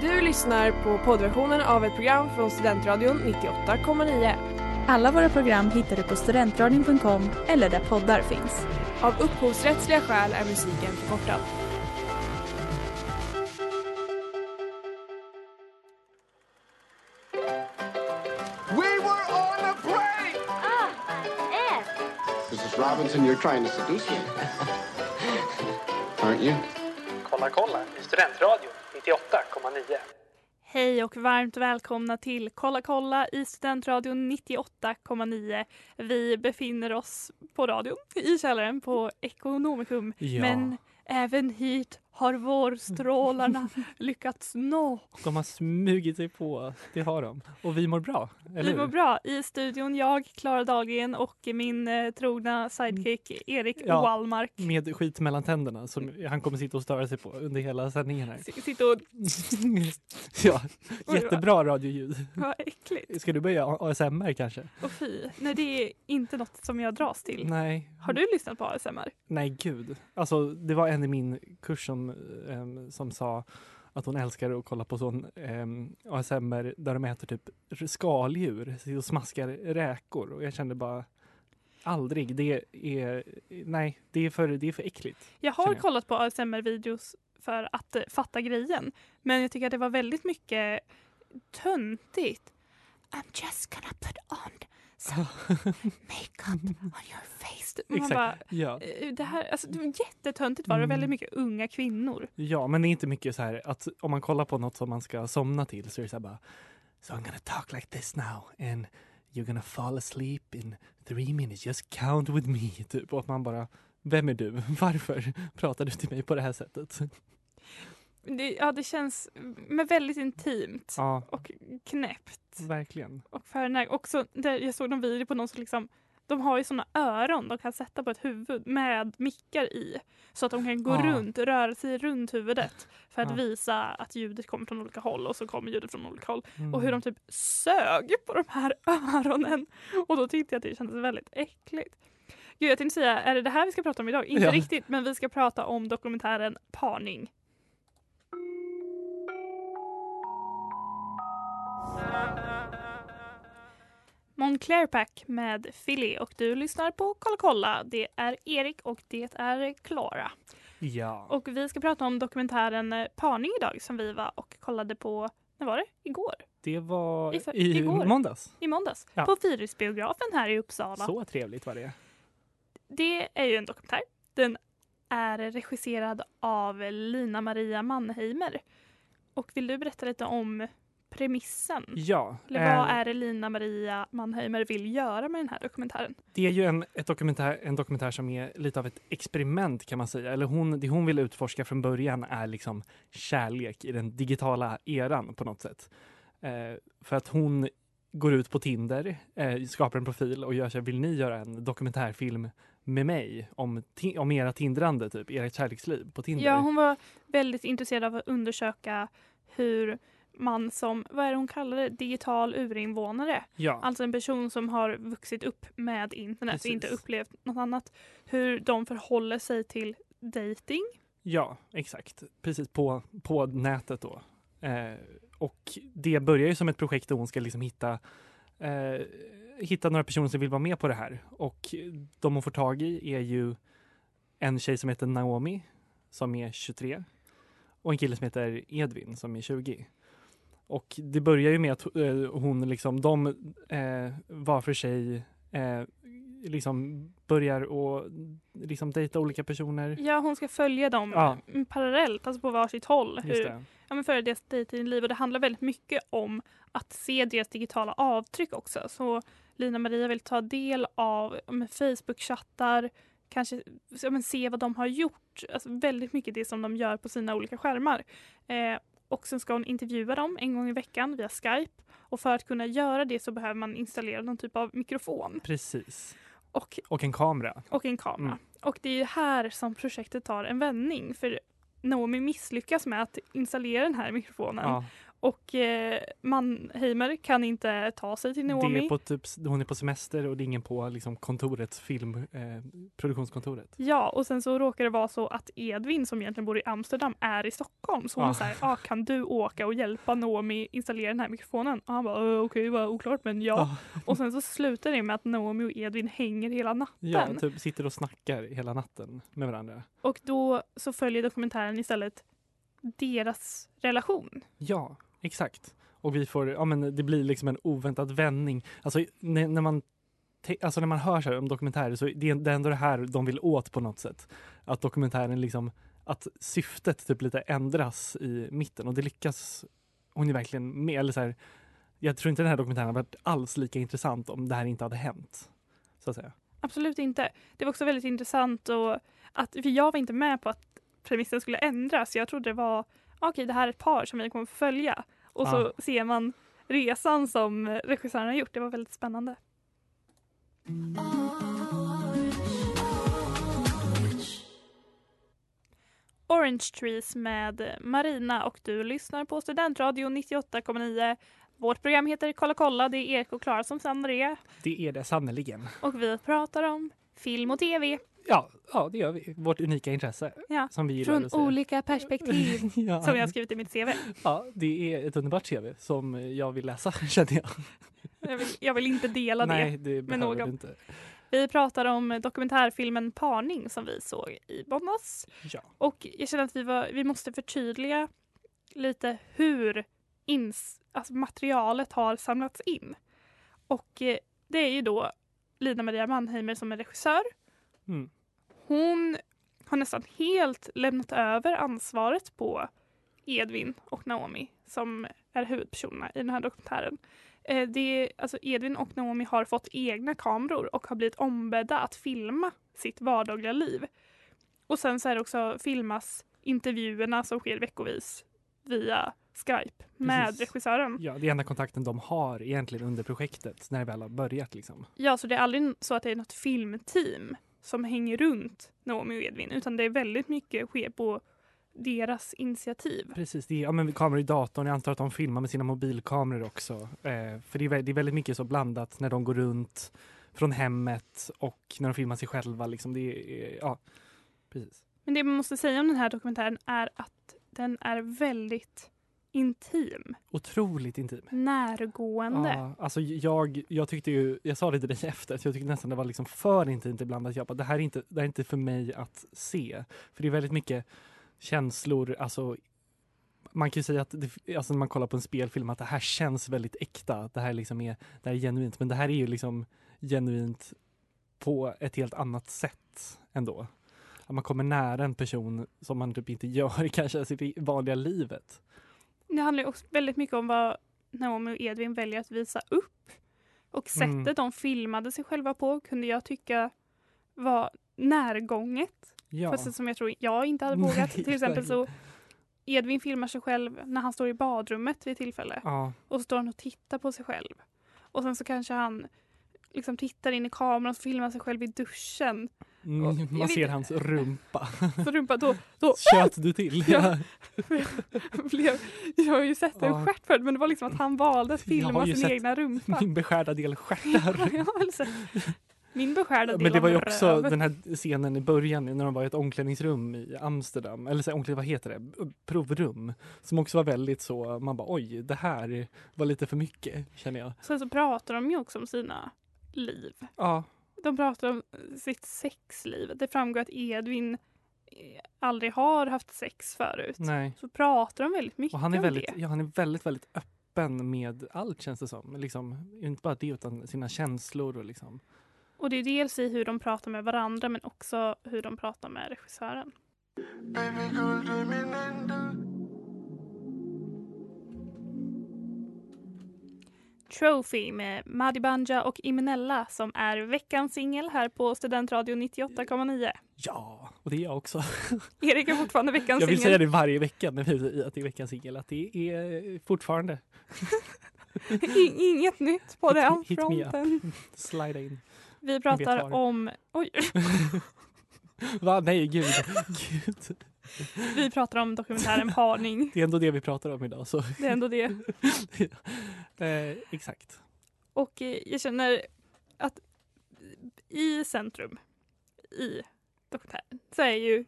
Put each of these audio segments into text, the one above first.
Du lyssnar på poddversionen av ett program från Studentradion 98,9. Alla våra program hittar du på studentradion.com eller där poddar finns. Av upphovsrättsliga skäl är musiken förkortad. We were on a break! Mrs. Robinson, you're trying to seduce me. Aren't you? Kolla kolla i Studentradion 98,9. Hej och varmt välkomna till Kolla kolla i Studentradion 98,9. Vi befinner oss på radion i källaren på Ekonomikum. Ja. Men även hit har vårstrålarna lyckats nå. De har smugit sig på, det har de. Och vi mår bra, eller Vi hur? mår bra. I studion jag, Klara Dahlgren och min eh, trogna sidekick Erik Ja. Wallmark. Med skit mellan tänderna som han kommer sitta och störa sig på under hela sändningen här. S- Sitter och... ja, jättebra radioljud. Vad äckligt. Ska du börja ASMR kanske? Och fy. Nej, det är inte något som jag dras till. Nej, Har du lyssnat på ASMR? nej gud. Alltså det var en i min kurs som, ehm, som sa att hon älskar att kolla på sån um, ASMR där de äter typ skaldjur och smaskar räkor och jag kände bara aldrig. Det är, nej, det är för, det är för äckligt. Jag har jag. kollat på ASMR-videos för att eh, fatta grejen. Men jag tycker att det var väldigt mycket töntigt. I'm just gonna put on some makeup on your face. Man Exakt. bara, Ja. eh, det, här, alltså, det var jättetöntigt var det. Mm. Väldigt mycket unga kvinnor. Ja, men det är inte mycket så här att om man kollar på något som man ska somna till så är det så här bara So I'm gonna talk like this now and you're gonna fall asleep in three minutes, just count with me. Typ. Och att man bara, vem är du? Varför pratar du till mig på det här sättet? Det, ja, det känns men väldigt intimt Ja, och knäppt. verkligen. Och för också, där jag såg någon video på någon som liksom de har ju såna öron de kan sätta på ett huvud med mickar i. Så att de kan gå Ah. runt, röra sig runt huvudet för att Ah. visa att ljudet kommer från olika håll och så kommer ljudet från olika håll. Mm. Och hur de typ sög på de här öronen. Och då tyckte jag att det kändes väldigt äckligt. Gud, jag tänkte säga, är det det här vi ska prata om idag? Inte Ja. riktigt, men vi ska prata om dokumentären Parning. Moncler Pack med Philly och du lyssnar på Kolla kolla. Det är Erik och det är Klara. Ja. Och vi ska prata om dokumentären Parning idag som vi var och kollade på, när var det? Igår? det var i för- i, igår. måndags. I måndags. Ja. På Fyrisbiografen här i Uppsala. Så trevligt var det. Det är ju en dokumentär. Den är regisserad av Lina Maria Mannheimer. Och vill du berätta lite om premissen? Ja. Eller eh, vad är det Lina Maria Mannheimer vill göra med den här dokumentären? Det är ju en, ett dokumentär, en dokumentär som är lite av ett experiment kan man säga. Eller hon, det hon vill utforska från början är liksom kärlek i den digitala eran på något sätt. Eh, för att hon går ut på Tinder, eh, skapar en profil och gör så här, vill ni göra en dokumentärfilm med mig om, om era tindrande, typ, ert kärleksliv på Tinder? Ja, hon var väldigt intresserad av att undersöka hur man som, vad är det hon kallar det, digital urinvånare, ja. alltså en person som har vuxit upp med internet Precis. och inte upplevt något annat, hur de förhåller sig till dating. Ja, exakt. Precis på, på nätet då. Eh, och det börjar ju som ett projekt där hon ska liksom hitta, eh, hitta några personer som vill vara med på det här. Och de hon får tag i är ju en tjej som heter Naomi som är 23 och en kille som heter Edvin som är 20. Och det börjar ju med att eh, hon liksom, de eh, var för sig eh, liksom börjar och liksom dejta olika personer. Ja, hon ska följa dem Ja. mm, parallellt, alltså på varsitt håll. Hur, ja, men följa deras datingliv och det handlar väldigt mycket om att se deras digitala avtryck också. Så Lina Maria vill ta del av Facebook-chattar, kanske ja, men se vad de har gjort. Alltså väldigt mycket det som de gör på sina olika skärmar. Eh, och sen ska hon intervjua dem en gång i veckan via Skype. Och för att kunna göra det så behöver man installera någon typ av mikrofon Precis. och, Och en kamera. och en kamera. Mm. Och det är här som projektet tar en vändning. För Naomi misslyckas med att installera den här mikrofonen. Ja. Och eh, Mannheimer kan inte ta sig till Det Naomi. är på typ, hon är på semester och det är ingen på liksom, kontoret, film, eh, produktionskontoret. Ja, och sen så råkar det vara så att Edvin som egentligen bor i Amsterdam är i Stockholm. Så hon Ah. här, ah, kan du åka och hjälpa Naomi installera den här mikrofonen? Och han bara, "Eh, okej, vad oklart men ja. Ah. Och sen så slutar det med att Naomi och Edvin hänger hela natten. Ja, typ sitter och snackar hela natten med varandra. Och då så följer dokumentären istället deras relation. Ja, exakt. Och vi får, ja men det blir liksom en oväntad vändning. Alltså när, när man Alltså när man hör så här om dokumentärer så det är det ändå det här de vill åt på något sätt. Att dokumentären liksom, att syftet typ lite ändras i mitten och det lyckas hon ju verkligen med. Eller så här, jag tror inte den här dokumentären hade varit alls lika intressant om det här inte hade hänt. Så att säga. Absolut inte. Det var också väldigt intressant och att, för jag var inte med på att premissen skulle ändras. Jag trodde det var, okej det här är ett par som vi kommer följa. Och så Ah. ser man resan som regissören har gjort. Det var väldigt spännande. Orange Trees med Marina och du lyssnar på Studentradio 98,9. Vårt program heter Kolla kolla, det är Erik och Klara som sänder det. Det är det sannerligen. Och vi pratar om film och tv Ja, ja, det gör vi. Vårt unika intresse Ja, som vi gillar från olika perspektiv. ja. Som jag har skrivit i mitt CV. Ja, det är ett underbart CV som jag vill läsa, känner jag. Jag vill, jag vill inte dela Nej, det. det behöver någon. inte. Vi pratar om dokumentärfilmen Parning som vi såg i måndags. Ja. Och jag känner att vi, var, vi måste förtydliga lite hur ins, alltså materialet har samlats in. Och eh, det är ju då Lina Maria Mannheimer som är regissör. Mm. Hon har nästan helt lämnat över ansvaret på Edvin och Naomi som är huvudpersonerna i den här dokumentären. Eh, Det alltså Edvin och Naomi har fått egna kameror och har blivit ombedda att filma sitt vardagliga liv. Och sen så är det också filmas intervjuerna som sker veckovis via Skype med Precis. regissören. ja, det är enda kontakten de har egentligen under projektet när det väl har börjat. Liksom. Ja, så det är aldrig så att det är något filmteam som hänger runt Naomi och Edvin utan det är väldigt mycket sker på deras initiativ. Precis, det är ja, men kameror i datorn. Jag antar att de filmar med sina mobilkameror också. Eh, för det är, det är väldigt mycket så blandat när de går runt från hemmet och när de filmar sig själva. Liksom. Det är, ja, precis. Men det man måste säga om den här dokumentären är att den är väldigt intim, Otroligt intim. närgående. Ja, alltså jag, jag tyckte ju, jag sa det till dig efter, att jag tyckte nästan det var liksom för intimt ibland att jag bara, det här är inte, det här är inte för mig att se. För det är väldigt mycket känslor, alltså man kan ju säga att det, alltså när man kollar på en spelfilm att det här känns väldigt äkta, det här liksom är, det här är genuint, men det här är ju liksom genuint på ett helt annat sätt ändå. Att man kommer nära en person som man typ inte gör kanske i det vanliga livet. Det handlar också väldigt mycket om vad Naomi och Edvin väljer att visa upp. Och sättet Mm. de filmade sig själva på kunde jag tycka var närgånget. Ja. Sätt som jag tror jag inte hade Nej, vågat. Till exempel så. Edvin filmar sig själv när han står i badrummet vid tillfälle. Ja. Och så står han och tittar på sig själv. Och sen så kanske han liksom tittar in i kameran och filmar sig själv i duschen. Mm, jag man ser hans rumpa. Så rumpa då, då Tjöt du till? Ja. blev, jag har ju sett en Ja. stjärt förut men det var liksom att han valde att Jag filma sin egna rumpa. Min beskärda del stjärtar. Jag sett Min beskärda del Men det var ju också röv. den här scenen i början när de var i ett omklädningsrum i Amsterdam, eller så, omkläd, vad heter det, provrum, som också var väldigt så, man bara oj, det här var lite för mycket känner jag. Sen så pratar de ju också om sina liv. Ja, De pratar om sitt sexliv. Det framgår att Edvin eh, aldrig har haft sex förut. nej. Så pratar de väldigt mycket Och han är om väldigt, det. ja, han är väldigt, väldigt öppen med allt känns det som. Liksom, inte bara det utan sina känslor och liksom. Och det är dels i hur de pratar med varandra men också hur de pratar med regissören. Baby Trophy med Madi Banja och Imenella som är veckans singel här på Studentradion 98,9. Ja, och det är jag också. Erik är fortfarande veckans Jag vill säga singel. det varje vecka när vi att det är veckans singel, att det är fortfarande In- Inget nytt på Hit- den hit me up. fronten. slida in. Vi pratar om... Oj, Va? Nej, gud. gud. Vi pratar om dokumentären Parning. Det är ändå det vi pratar om idag. Så. Det är ändå det. Eh, exakt. Och eh, jag känner att i centrum i dokumentären så är ju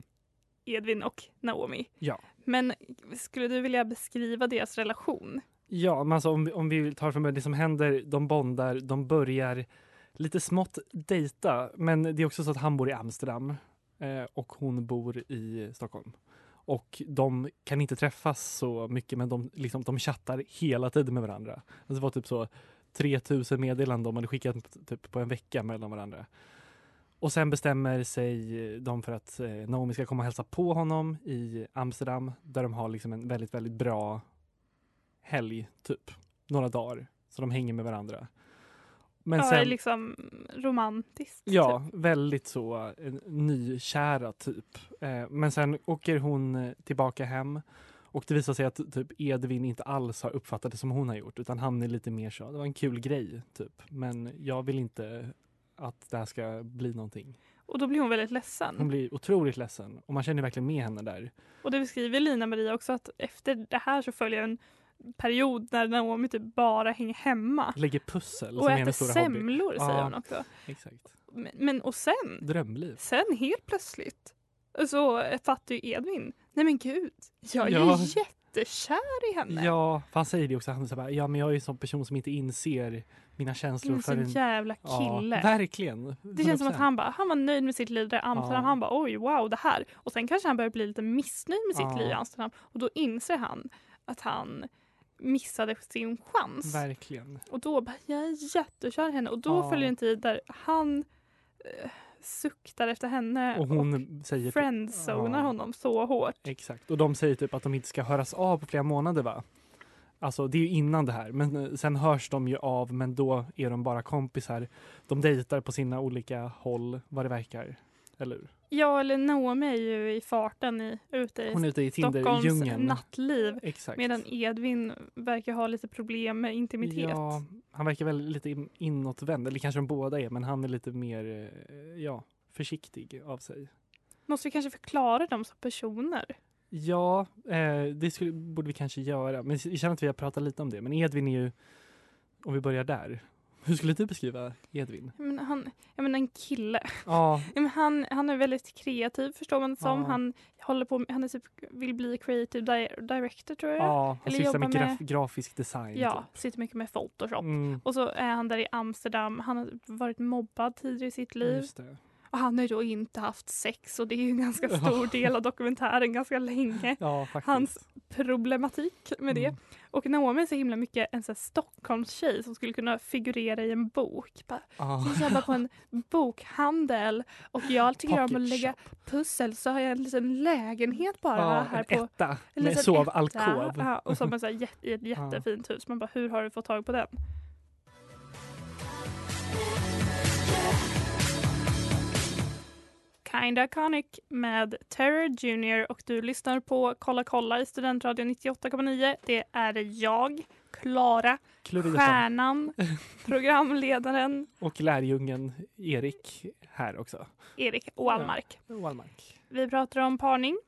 Edvin och Naomi. Ja. Men skulle du vilja beskriva deras relation? Ja, men alltså om, vi- om vi tar från början, det som händer, de bondar, de börjar lite smått dejta. Men det är också så att han bor i Amsterdam eh, och hon bor i Stockholm. Och de kan inte träffas så mycket men de, liksom, de chattar hela tiden med varandra. Alltså det var typ så 3000 meddelanden de hade skickat typ på en vecka mellan varandra. Och sen bestämmer sig de för att eh, Naomi ska komma och hälsa på honom i Amsterdam där de har liksom en väldigt, väldigt bra helg, typ. Några dagar. Så de hänger med varandra. Men ja, sen, liksom romantiskt. ja, typ. väldigt så eh, nykära typ. Eh, men sen åker hon eh, tillbaka hem och det visar sig att typ Edvin inte alls har uppfattat det som hon har gjort utan han är lite mer så, det var en kul grej typ. Men jag vill inte att det här ska bli någonting. Och då blir hon väldigt ledsen. Hon blir otroligt ledsen och man känner verkligen med henne där. Och det beskriver Lina Maria också att efter det här så följer en period när Naomi typ bara hänger hemma. Lägger pussel Och äter stora hobby. semlor säger Ja. hon också. Exakt. Men, men och sen, Drömliv. sen helt plötsligt så fattar ju Edvin, nej men gud, jag är Ja. ju jättekär i henne. Ja, för han säger det också. Han här, ja men jag är ju en sån person som inte inser mina känslor En för en... jävla kille. Ja, verkligen. Det känns som att 100%. han bara, han var nöjd med sitt liv där i Amsterdam. Ja. Han bara oj wow det här. Och sen kanske han börjar bli lite missnöjd med sitt Ja. liv i Amsterdam. Och då inser han att han missade sin chans. Verkligen. Och då bara, jag är jättekär henne. Och då Ja. följer en tid där han eh, suktar efter henne Och hon säger... typ- friendzonar Ja. honom så hårt. Exakt. Och de säger typ att de inte ska höras av på flera månader va? Alltså det är ju innan det här. Men eh, sen hörs de ju av men då är de bara kompisar. De dejtar på sina olika håll vad det verkar. Eller hur? Ja, eller Naomi är ju i farten i, ute i Hon är ute i Stockholms Tinder-djungeln. nattliv. Exakt. Medan Edvin verkar ha lite problem med intimitet. Ja, han verkar väl lite in- inåtvänd, eller kanske de båda är, men han är lite mer eh, ja, försiktig av sig. Måste vi kanske förklara dem som personer? Ja, eh, det skulle, borde vi kanske göra, men jag känner att vi har pratat lite om det. Men Edvin är ju, om vi börjar där, hur skulle du beskriva Edvin? Menar, han, jag menar en kille. Ja, menar, han, han är väldigt kreativ förstår man som. Ja. Han håller på, han är typ, vill bli creative di- director tror jag. ja han sysslar med, graf, med- grafisk design. Ja, Typ. sitter mycket med Photoshop. Mm, Och så är han där i Amsterdam. Han har varit mobbad tidigare i sitt liv. just det. Och han har då inte haft sex och det är ju en ganska stor del av dokumentären ganska länge. Ja. Hans problematik med det. Och Naomi är så himla mycket en sån här Stockholmstjej som skulle kunna figurera i en bok. Bara, Ja. jag jobbar på en bokhandel och jag tycker om att lägga pussel så har jag en liten lägenhet bara Ja, här en på etta en med sovalkov. Ja, och som är så här i ett jättefint hus. Man bara, hur har du fått tag på den? Kinda Iconic med Terror Junior och du lyssnar på Kolla kolla i Studentradion 98,9. Det är jag, Klara, stjärnan, programledaren Och lärjungen Erik här också. Erik Wallmark. Wallmark. Vi pratar om parning.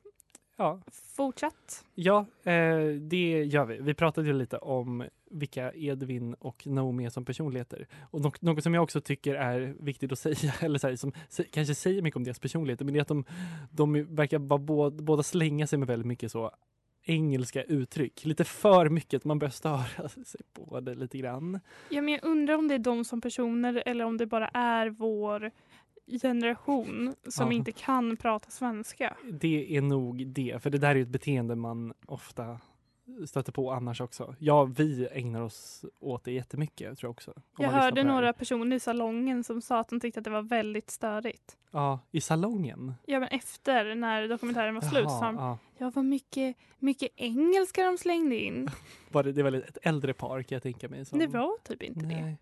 Ja, Fortsatt. Ja, eh, det gör vi. Vi pratade ju lite om vilka Edvin och Naomi är som personligheter. Och något, något som jag också tycker är viktigt att säga, eller så här, som kanske säger mycket om deras personligheter, men det är att de, de verkar vara båda, båda slänga sig med väldigt mycket så engelska uttryck. Lite för mycket, man börjar störa sig på det lite grann. Ja, men jag undrar om det är de som personer eller om det bara är vår generation som Ja. inte kan prata svenska. Det är nog det, för det där är ett beteende man ofta stöter på annars också. Ja, vi ägnar oss åt det jättemycket tror jag också. Jag hörde några personer i salongen som sa att de tyckte att det var väldigt störigt. Ja, i salongen. Ja, men efter när dokumentären var slut Jaha, sa de, ja. ja vad mycket, mycket engelska de slängde in. Var det, det var ett äldre par kan jag tänka mig. Som, Det var typ inte Nej. det.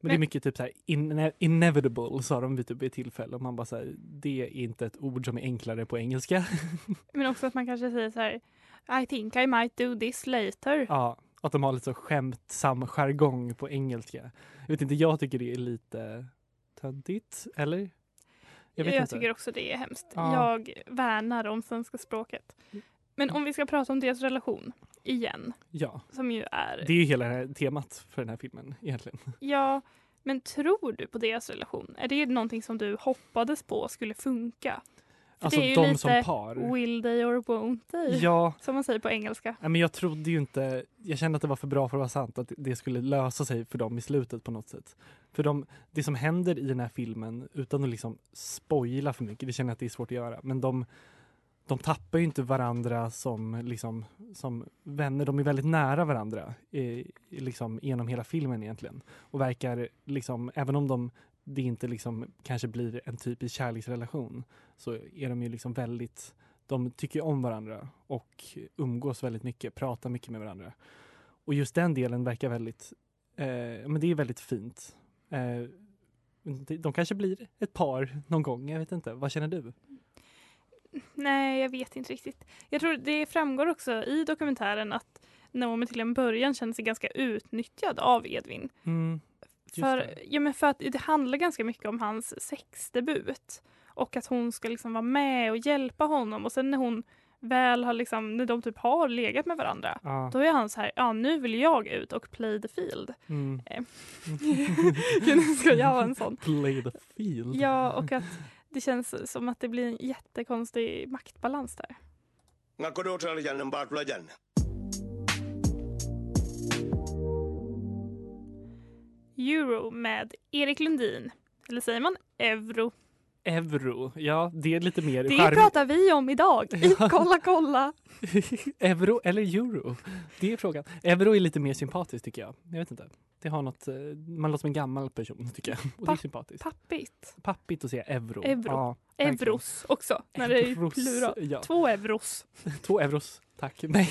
Men, det är mycket typ så här, in, inevitable sa de vid typ ett tillfälle. Och man bara så här, det är inte ett ord som är enklare på engelska. Men också att man kanske säger så här I think I might do this later. ja, att de har lite så skämtsam jargong på engelska. Jag vet inte, jag tycker det är lite töntigt, eller? Jag Jag, tycker också det är hemskt. Ja. Jag värnar om svenska språket. Men om vi ska prata om deras relation igen, Ja, som ju är... det är ju hela temat för den här filmen egentligen. Ja, men tror du på deras relation? Är det någonting som du hoppades på skulle funka? Alltså det är ju de lite som par. Will they or won't they? Ja, Som man säger på engelska. nej, men jag trodde ju inte, jag kände att det var för bra för att vara sant, att det skulle lösa sig för dem i slutet på något sätt. För de, det som händer i den här filmen, utan att liksom spoila för mycket, det känner jag att det är svårt att göra, men de, de tappar ju inte varandra som, liksom, som vänner, de är väldigt nära varandra i, liksom, genom hela filmen egentligen. Och verkar, liksom, även om de, det inte liksom, kanske blir en typisk kärleksrelation, så är de ju liksom väldigt de tycker om varandra och umgås väldigt mycket, pratar mycket med varandra. Och just den delen verkar väldigt, eh, men det är väldigt fint. Eh, de, kanske blir ett par någon gång, jag vet inte. Vad känner du? Nej, jag vet inte riktigt. Jag tror det framgår också i dokumentären att Naomi till en början kände sig ganska utnyttjad av Edvin. Mm, För, ja, men för att det handlar ganska mycket om hans sexdebut. Och att hon ska liksom vara med och hjälpa honom. Och sen när hon väl har liksom, när de typ har legat med varandra. Ja, Då är han så här, ja nu vill jag ut och play the field. mm. Eh. nu ska jag vara en sån. Play the field. Ja, och att det känns som att det blir en jättekonstig maktbalans där. Euro med Erik Lundin. Eller säger man euro? Euro, ja det är lite mer Det charm- pratar vi om idag i Kolla kolla. Euro eller euro? Det är frågan. Euro är lite mer sympatiskt tycker jag. Jag vet inte. Det har något, eh, man låter som en gammal person tycker jag. Och det är Pa- sympatiskt. Pappigt. Pappigt att säga euro. Euro. Ja. Euros också, när det är Euros, plural. Ja. Två euros. Två euros, tack. Nej,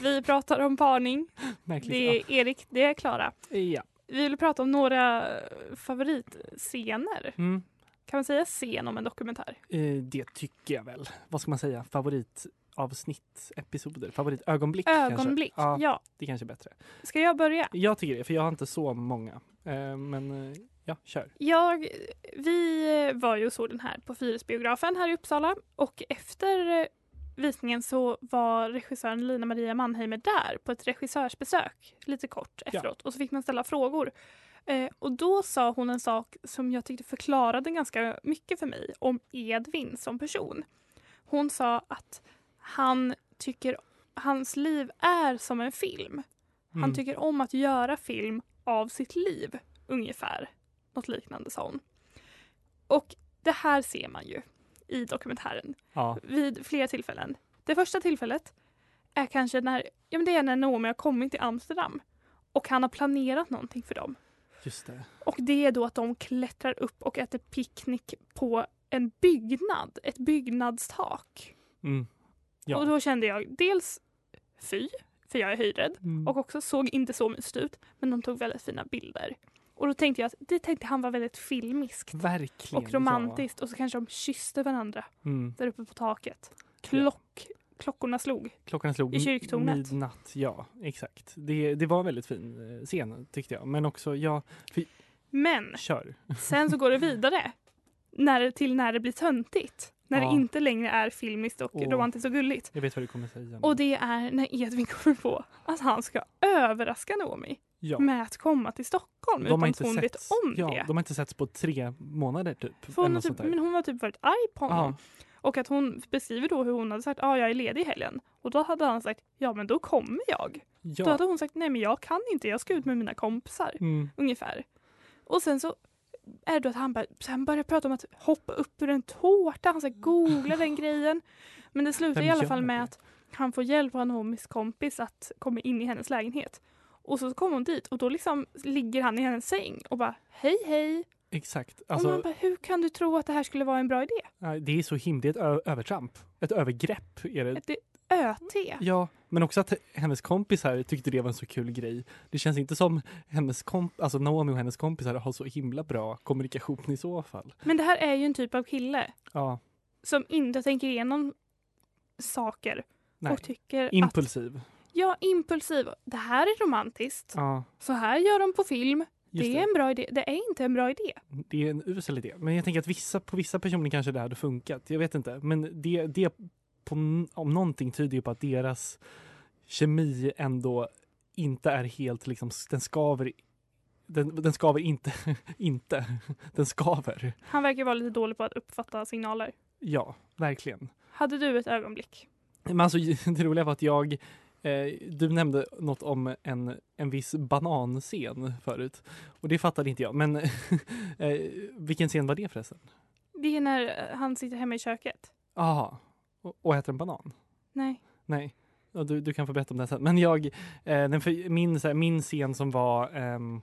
Vi pratar om parning. märkligt. Det är Erik, det är Klara. Ja. Vi vill prata om några favoritscener. Mm. Kan man säga scen om en dokumentär? Eh, det tycker jag väl. Vad ska man säga? Favoritavsnitt, episoder, favoritögonblick Ögonblick. kanske? Ja, Ja. det kanske är bättre. Ska jag börja? Jag tycker det, för jag har inte så många. Eh, men eh, ja, kör. Jag, vi var ju och såg den här på Fyrisbiografen här i Uppsala och efter visningen så var regissören Lina Maria Mannheimer där på ett regissörsbesök lite kort efteråt och så fick man ställa frågor. Eh, och då sa hon en sak som jag tyckte förklarade ganska mycket för mig om Edvin som person. Hon sa att han tycker hans liv är som en film. Han Mm. tycker om att göra film av sitt liv, ungefär. Något liknande sa hon. Och det här ser man ju i dokumentären Ja, vid flera tillfällen. Det första tillfället är kanske när, ja men det är när Naomi har kommit till Amsterdam och han har planerat någonting för dem. just det. Och det är då att de klättrar upp och äter picknick på en byggnad, ett byggnadstak. Mm. Ja. Och då kände jag dels fy, för jag är höjdrädd. Mm. och också såg inte så mysigt ut men de tog väldigt fina bilder. Och då tänkte jag att det tänkte han var väldigt filmiskt Verkligen. och romantiskt och så kanske de kysste varandra Ja. Mm. där uppe på taket. Klock, Klockorna slog. Klockan slog I kyrktornet. midnatt. Ja, exakt. Det, det var en väldigt fin eh, scen tyckte jag. Men också, ja, Men kör. sen så går det vidare när, till när det blir töntigt. När Ja. det inte längre är filmiskt och Åh. romantiskt och gulligt. Jag vet vad du kommer säga. nu. Och det är när Edvin kommer på att han ska överraska Naomi ja. med att komma till Stockholm de utan inte att hon vet om ja, det. De har inte setts på tre månader typ. För hon typ, men hon har typ varit arg på honom. ja, Och att hon beskriver då hur hon hade sagt att ah, jag är ledig i helgen. Och då hade han sagt ja men då kommer jag. Då ja. hade hon sagt nej men jag kan inte, jag ska ut med mina kompisar. Mm. Ungefär. Och sen så är det då att han, bara, han börjar prata om att hoppa upp ur en tårta. Han ska googla den grejen. Men det slutar i alla fall med det? att han får hjälp av Naomis kompis att komma in i hennes lägenhet. Och så kommer hon dit och då liksom ligger han i hennes säng och bara hej hej. Exakt. och man Alltså, bara, hur kan du tro att det här skulle vara en bra idé? det är så himla, det är ett övertramp. Ett övergrepp är det. Ett ÖT. Ja, men också att hennes kompisar tyckte det var en så kul grej. Det känns inte som hennes komp alltså Naomi och hennes kompisar har så himla bra kommunikation i så fall. Men det här är ju en typ av kille Ja, som inte tänker igenom saker nej. och tycker att Impulsiv. Ja, impulsiv. Det här är romantiskt. Ja, Så här gör de på film. Just det är en bra idé. Det är inte en bra idé. Det är en usel idé. Men jag tänker att vissa, på vissa personer kanske det hade funkat. Jag vet inte. Men det, det på, om någonting tyder ju på att deras kemi ändå inte är helt liksom, den skaver den, den skaver inte, inte, den skaver. Han verkar vara lite dålig på att uppfatta signaler. Ja, verkligen. Hade du ett ögonblick? Men alltså det roliga var att jag, du nämnde något om en, en viss bananscen förut. Och det fattade inte jag. Men eh, vilken scen var det förresten? Det är när eh, han sitter hemma i köket. Jaha, och, och äter en banan? Nej. Nej, du, du kan få berätta om det sen. Men jag, eh, för, min, här, min scen som var ehm,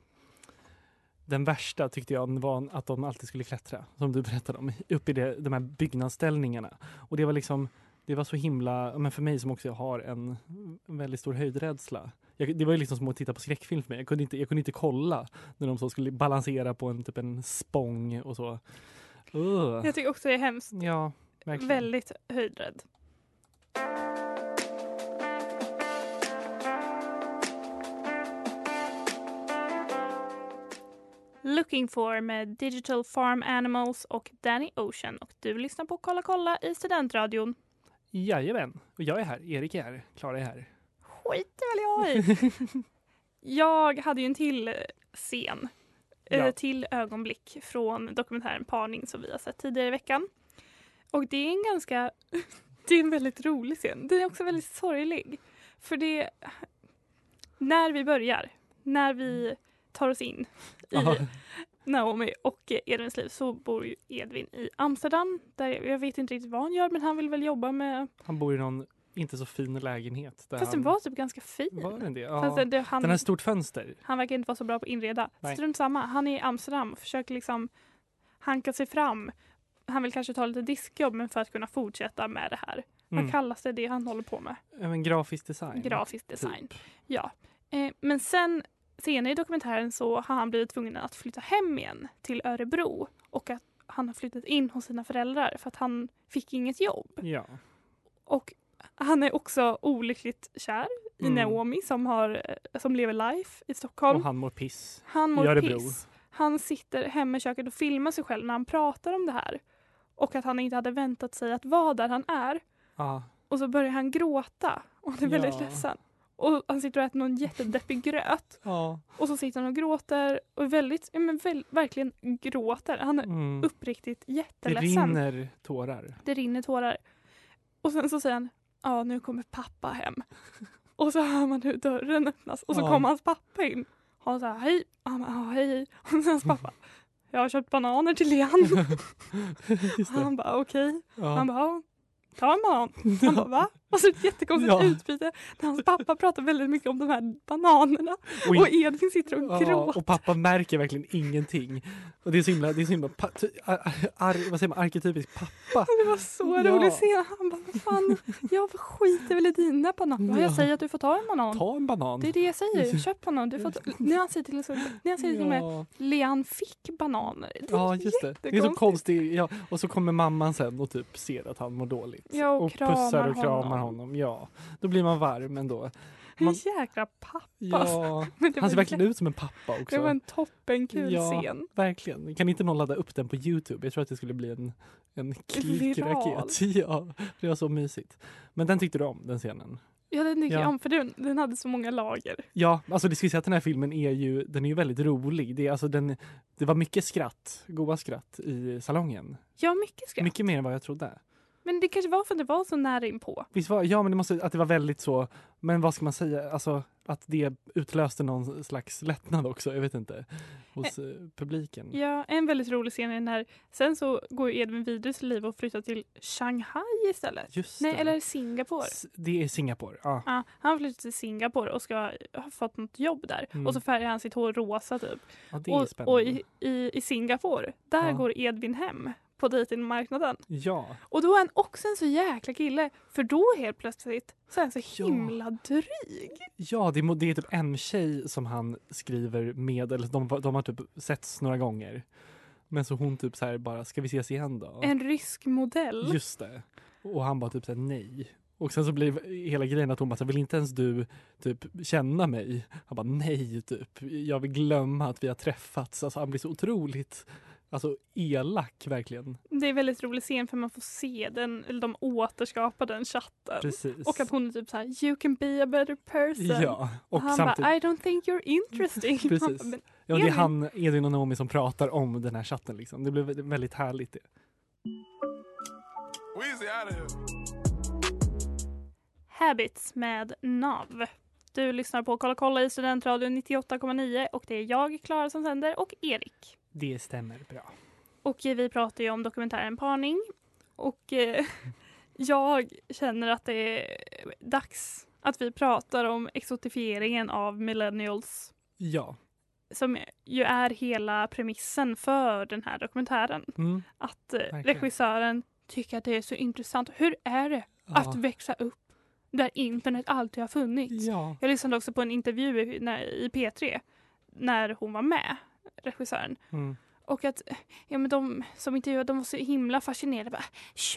den värsta tyckte jag var att de alltid skulle klättra, som du berättade om, upp i det, de här byggnadsställningarna. Och det var liksom, det var så himla, men för mig som också har en, en väldigt stor höjdrädsla. Jag, det var ju liksom som att titta på skräckfilm för mig. Jag kunde inte, jag kunde inte kolla när de så skulle balansera på en, typ en spång och så. Ugh. Jag tycker också det är hemskt. Ja, verkligen. Väldigt höjdrädd. Looking for med Digital Farm Animals och Danny Ocean. Och du lyssnar på Kolla kolla i Studentradion. Jajamän, och jag är här. Erik är här. Klara är här. Skiter väl jag i. jag hade ju en till eh, scen, eh, Ja. till ögonblick från dokumentären Parning som vi har sett tidigare i veckan. Och det är en ganska, det är en väldigt rolig scen. Den är också väldigt sorglig. För det, när vi börjar, när vi tar oss in i. Naomi och Edvins liv så bor ju Edvin i Amsterdam. Där jag vet inte riktigt vad han gör men han vill väl jobba med, Han bor i någon inte så fin lägenhet. Där fast den var typ ganska fin. Var den det? Ja. Fast det, han, Den har stort fönster. Han verkar inte vara så bra på att inreda. Nej. Strunt samma. Han är i Amsterdam och försöker liksom hanka sig fram. Han vill kanske ta lite diskjobb men för att kunna fortsätta med det här. Mm. Vad kallas det, det han håller på med? Även grafisk design. Grafisk design. Typ. Ja. Eh, men sen senare i dokumentären så har han blivit tvungen att flytta hem igen till Örebro och att han har flyttat in hos sina föräldrar för att han fick inget jobb. Ja. Och han är också olyckligt kär i Mm. Naomi som, har, eh, som lever life i Stockholm. Och han mår piss. Han I mår Örebro. piss. Han sitter hemma i köket och filmar sig själv när han pratar om det här. Och att han inte hade väntat sig att vara där han är. Ja. Och så börjar han gråta och han är väldigt Ja. ledsen. Och han sitter och äter någon jättedeppig gröt. ja. Och så sitter han och gråter och väldigt, ja, men väl, verkligen gråter. Han är Mm. uppriktigt Det jätteledsen. rinner tårar. Det rinner tårar. Och sen så säger han, ja nu kommer pappa hem. Och så hör man hur dörren öppnas och så Ja. kommer hans pappa in. Och han säger hej. Och han bara, ja, hej. Och så hans pappa, jag har köpt bananer till det. han bara okej. Ja. Han bara, ta en banan. Han bara va? Och så ett jättekonstigt Ja. utbyte när hans pappa pratar väldigt mycket om de här bananerna. Och Och in- Edvin sitter och Ja, gråter. och pappa märker verkligen ingenting. Och det är så himla, det är så himla ar, ar, vad säger man, arketypisk pappa. Det var så Ja. roligt att se. Han bara, vad fan, jag skiter väl i dina bananer. Ja. Jag säger att du får ta en banan. Ta en banan. Det är det jag säger. Köp banan. Du får ta... När han säger till, när han säger till och ja. Lean fick bananer. Det ja, just det. Det är så konstigt. Ja. Och så kommer mamman sen och typ ser att han mår dåligt. Ja, och pussar kramar och kramar honom. Honom. Ja, då blir man varm ändå. En Man- jäkla pappa. Ja, det han ser verkligen ut som en pappa också. Det var en toppenkul Ja. scen. Verkligen. Kan inte någon ladda upp den på Youtube? Jag tror att det skulle bli en, en klickraket. Ja, det var så mysigt. Men den tyckte du om, den scenen? Ja, den tycker Ja. jag om för den, den hade så många lager. Ja, alltså det ska säga att den här filmen är ju, den är ju väldigt rolig. Det, är, alltså den, det var mycket skratt, goa skratt i salongen. Ja, mycket skratt. Mycket mer än vad jag trodde. Men det kanske var för att det var så nära inpå. Visst var, ja men det måste, att det var väldigt så, men vad ska man säga, alltså att det utlöste någon slags lättnad också, jag vet inte, hos eh, publiken. Ja, en väldigt rolig scen är den här. Sen så går Edvin vidare sitt liv och flyttar till Shanghai istället. Just Nej, det. eller Singapore. S- Det är Singapore, ja. Ja, han flyttar till Singapore och ska ha fått något jobb där. Mm. Och så färgar han sitt hår rosa typ. ja det är Och, spännande. och i, i, i Singapore, där Ja. går Edvin hem på dejtingmarknaden. Ja, Och då är han också en så jäkla kille. För då helt plötsligt så är han så Ja. himla dryg. ja det, är, det är typ en tjej som han skriver med, eller de, de har typ setts några gånger. Men så hon typ så här bara, ska vi ses igen då? En rysk modell. Just det. Och han bara typ såhär nej. Och sen så blir hela grejen att hon bara, så, vill inte ens du typ känna mig? Han bara, nej typ. Jag vill glömma att vi har träffats. Alltså han blir så otroligt alltså, elak verkligen. Det är väldigt rolig scen för man får se den, eller de återskapar den chatten. Precis. Och att hon är typ så här, you can be a better person. Ja, och och han samtidigt. bara, I don't think you're interesting. Precis. bara, "Men Ja, det är Elin." han, Edvin och Naomi som pratar om den här chatten liksom. Det blev vä- väldigt härligt det. Habits med NAV. Du lyssnar på Kolla kolla i Studentradion 98,9 och det är jag, Klara, som sänder och Erik. Det stämmer bra. Och eh, vi pratar ju om dokumentären Parning. Och eh, jag känner att det är dags att vi pratar om exotifieringen av millennials Ja. som ju är hela premissen för den här dokumentären. Mm. Att eh, regissören tycker att det är så intressant. Hur är det att Ja. växa upp där internet alltid har funnits? ja. Jag lyssnade också på en intervju i, när, i P3 när hon var med, regissören. Mm. Och att ja, men de som intervjuade de var så himla fascinerade. Bara,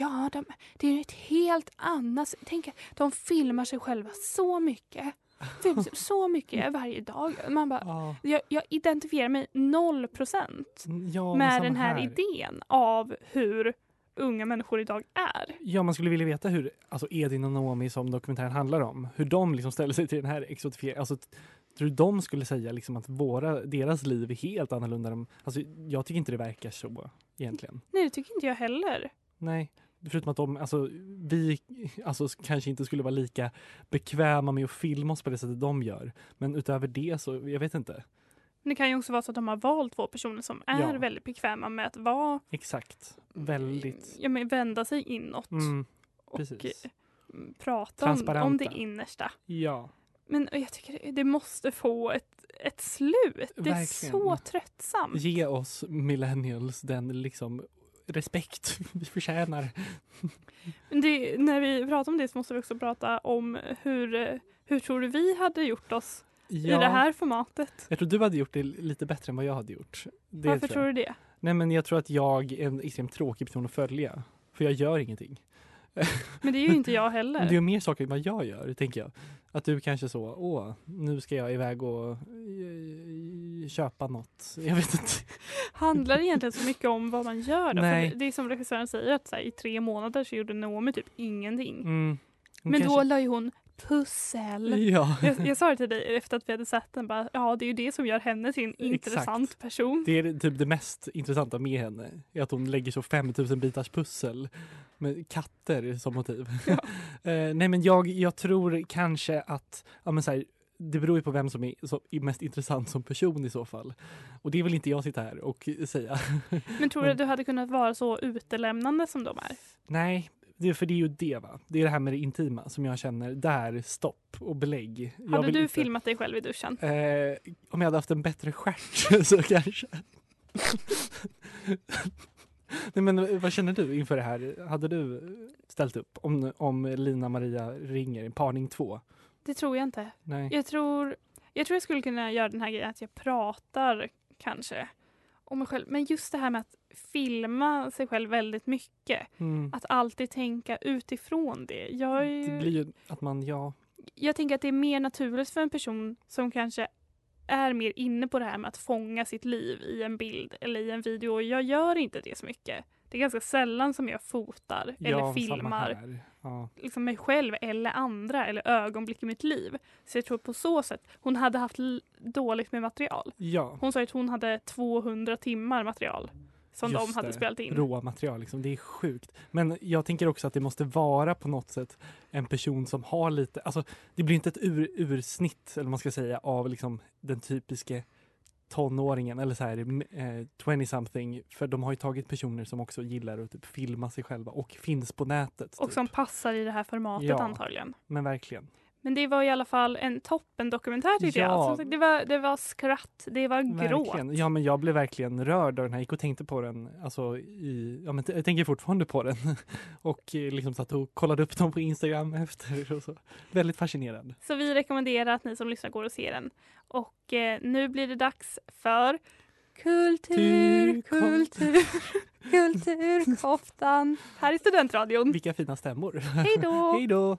ja, de, det är ett helt annat... Tänk, att de filmar sig själva så mycket. Filmar sig så mycket varje dag. Man bara, Ja. jag, jag identifierar mig noll procent Ja, men med den här, idén av hur unga människor idag är. Ja, man skulle vilja veta hur alltså Edin och Naomi som dokumentären handlar om, hur de liksom ställer sig till den här exotifieringen. Alltså, tror du de skulle säga liksom att våra, deras liv är helt annorlunda? Alltså, jag tycker inte det verkar så egentligen. Nej, det tycker inte jag heller. Nej, förutom att de, alltså vi alltså, kanske inte skulle vara lika bekväma med att filma oss på det sättet de gör. Men utöver det så, jag vet inte. Men Det kan ju också vara så att de har valt två personer som är Ja. väldigt bekväma med att vara, Exakt. Väldigt. ja, men vända sig inåt Mm, och prata om, om det innersta. ja. Men jag tycker det- måste få ett, ett slut. Det är så tröttsamt. Ge oss millennials den liksom respekt vi förtjänar. Det, när vi pratar om det så måste vi också prata om hur, hur tror du vi hade gjort oss i det här formatet? Jag tror du hade gjort det lite bättre än vad jag hade gjort. Det Varför tror tror du det? Nej men jag tror att jag är en extremt tråkig person att följa. För jag gör ingenting. Men det är ju inte jag Men heller. du gör mer saker än vad jag gör, tänker jag. Att du kanske så, åh, nu ska jag iväg och eh, köpa något. Jag vet inte. Handlar det egentligen så mycket om vad man gör då? Nej. För det är som regissören säger att här, i tre månader så gjorde Naomi typ ingenting. Mm. Men då kanske- la ju hon pussel. Ja, Jag, jag sa det till dig efter att vi hade sett den, bara, ja det är ju det som gör henne till en intressant person. det är typ det mest intressanta med henne. Är att hon lägger så 5000 bitars pussel med katter som motiv. Eh, nej men jag, jag tror kanske att, ja men så här, det beror ju på vem som är, så, är mest intressant som person i så fall. Och det vill inte jag sitta här och säga. Men tror du att du hade kunnat vara så utelämnande som de är? Nej, det, är- för det är ju det va. Det är det här med det intima som jag känner, där stopp och belägg. Hade du inte- filmat dig själv i duschen? Eh, om jag hade haft en bättre stjärt så kanske. Nej, men vad känner du inför det här? Hade du ställt upp om, om Lina Maria ringer, parning 2? Det tror jag inte. Nej. Jag tror, jag tror jag skulle kunna göra den här grejen att jag pratar kanske om mig själv. Men just det här med att filma sig själv väldigt mycket. Mm. Att alltid tänka utifrån det. Jag, ju- Det blir ju att man, ja, jag tänker att det är mer naturligt för en person som kanske är mer inne på det här med att fånga sitt liv i en bild eller i en video. Jag gör inte det så mycket. Det är ganska sällan som jag fotar ja eller filmar. Ja. liksom mig själv eller andra eller ögonblick i mitt liv. Så jag tror på så sätt, hon hade haft dåligt med material. ja, Hon sa att hon hade 200 timmar material som Just de hade det. spelat in. råmaterial liksom. Det är sjukt. Men jag tänker också att det måste vara på något sätt en person som har lite, alltså det blir inte ett ur, ursnitt eller man ska säga av liksom den typiske tonåringen eller så här eh, 20 something för de har ju tagit personer som också gillar att typ filma sig själva och finns på nätet. Och typ. som passar i det här formatet Ja. antagligen. Men verkligen. Men det var i alla fall en toppen dokumentär tyckte Ja. jag. Sagt, det, var, det var skratt, det var gråt. verkligen. Ja men jag blev verkligen rörd av den här. Jag gick och tänkte på den, alltså i, ja men jag tänker fortfarande på den. och eh, liksom satt och kollade upp dem på Instagram efter och så. Väldigt fascinerad. Så vi rekommenderar att ni som lyssnar går och ser den. Och eh, nu blir det dags för Kultur, Tur- kultur. Kulturkoftan. Här i Studentradion. Vilka fina stämmor. Hej då! Hej då!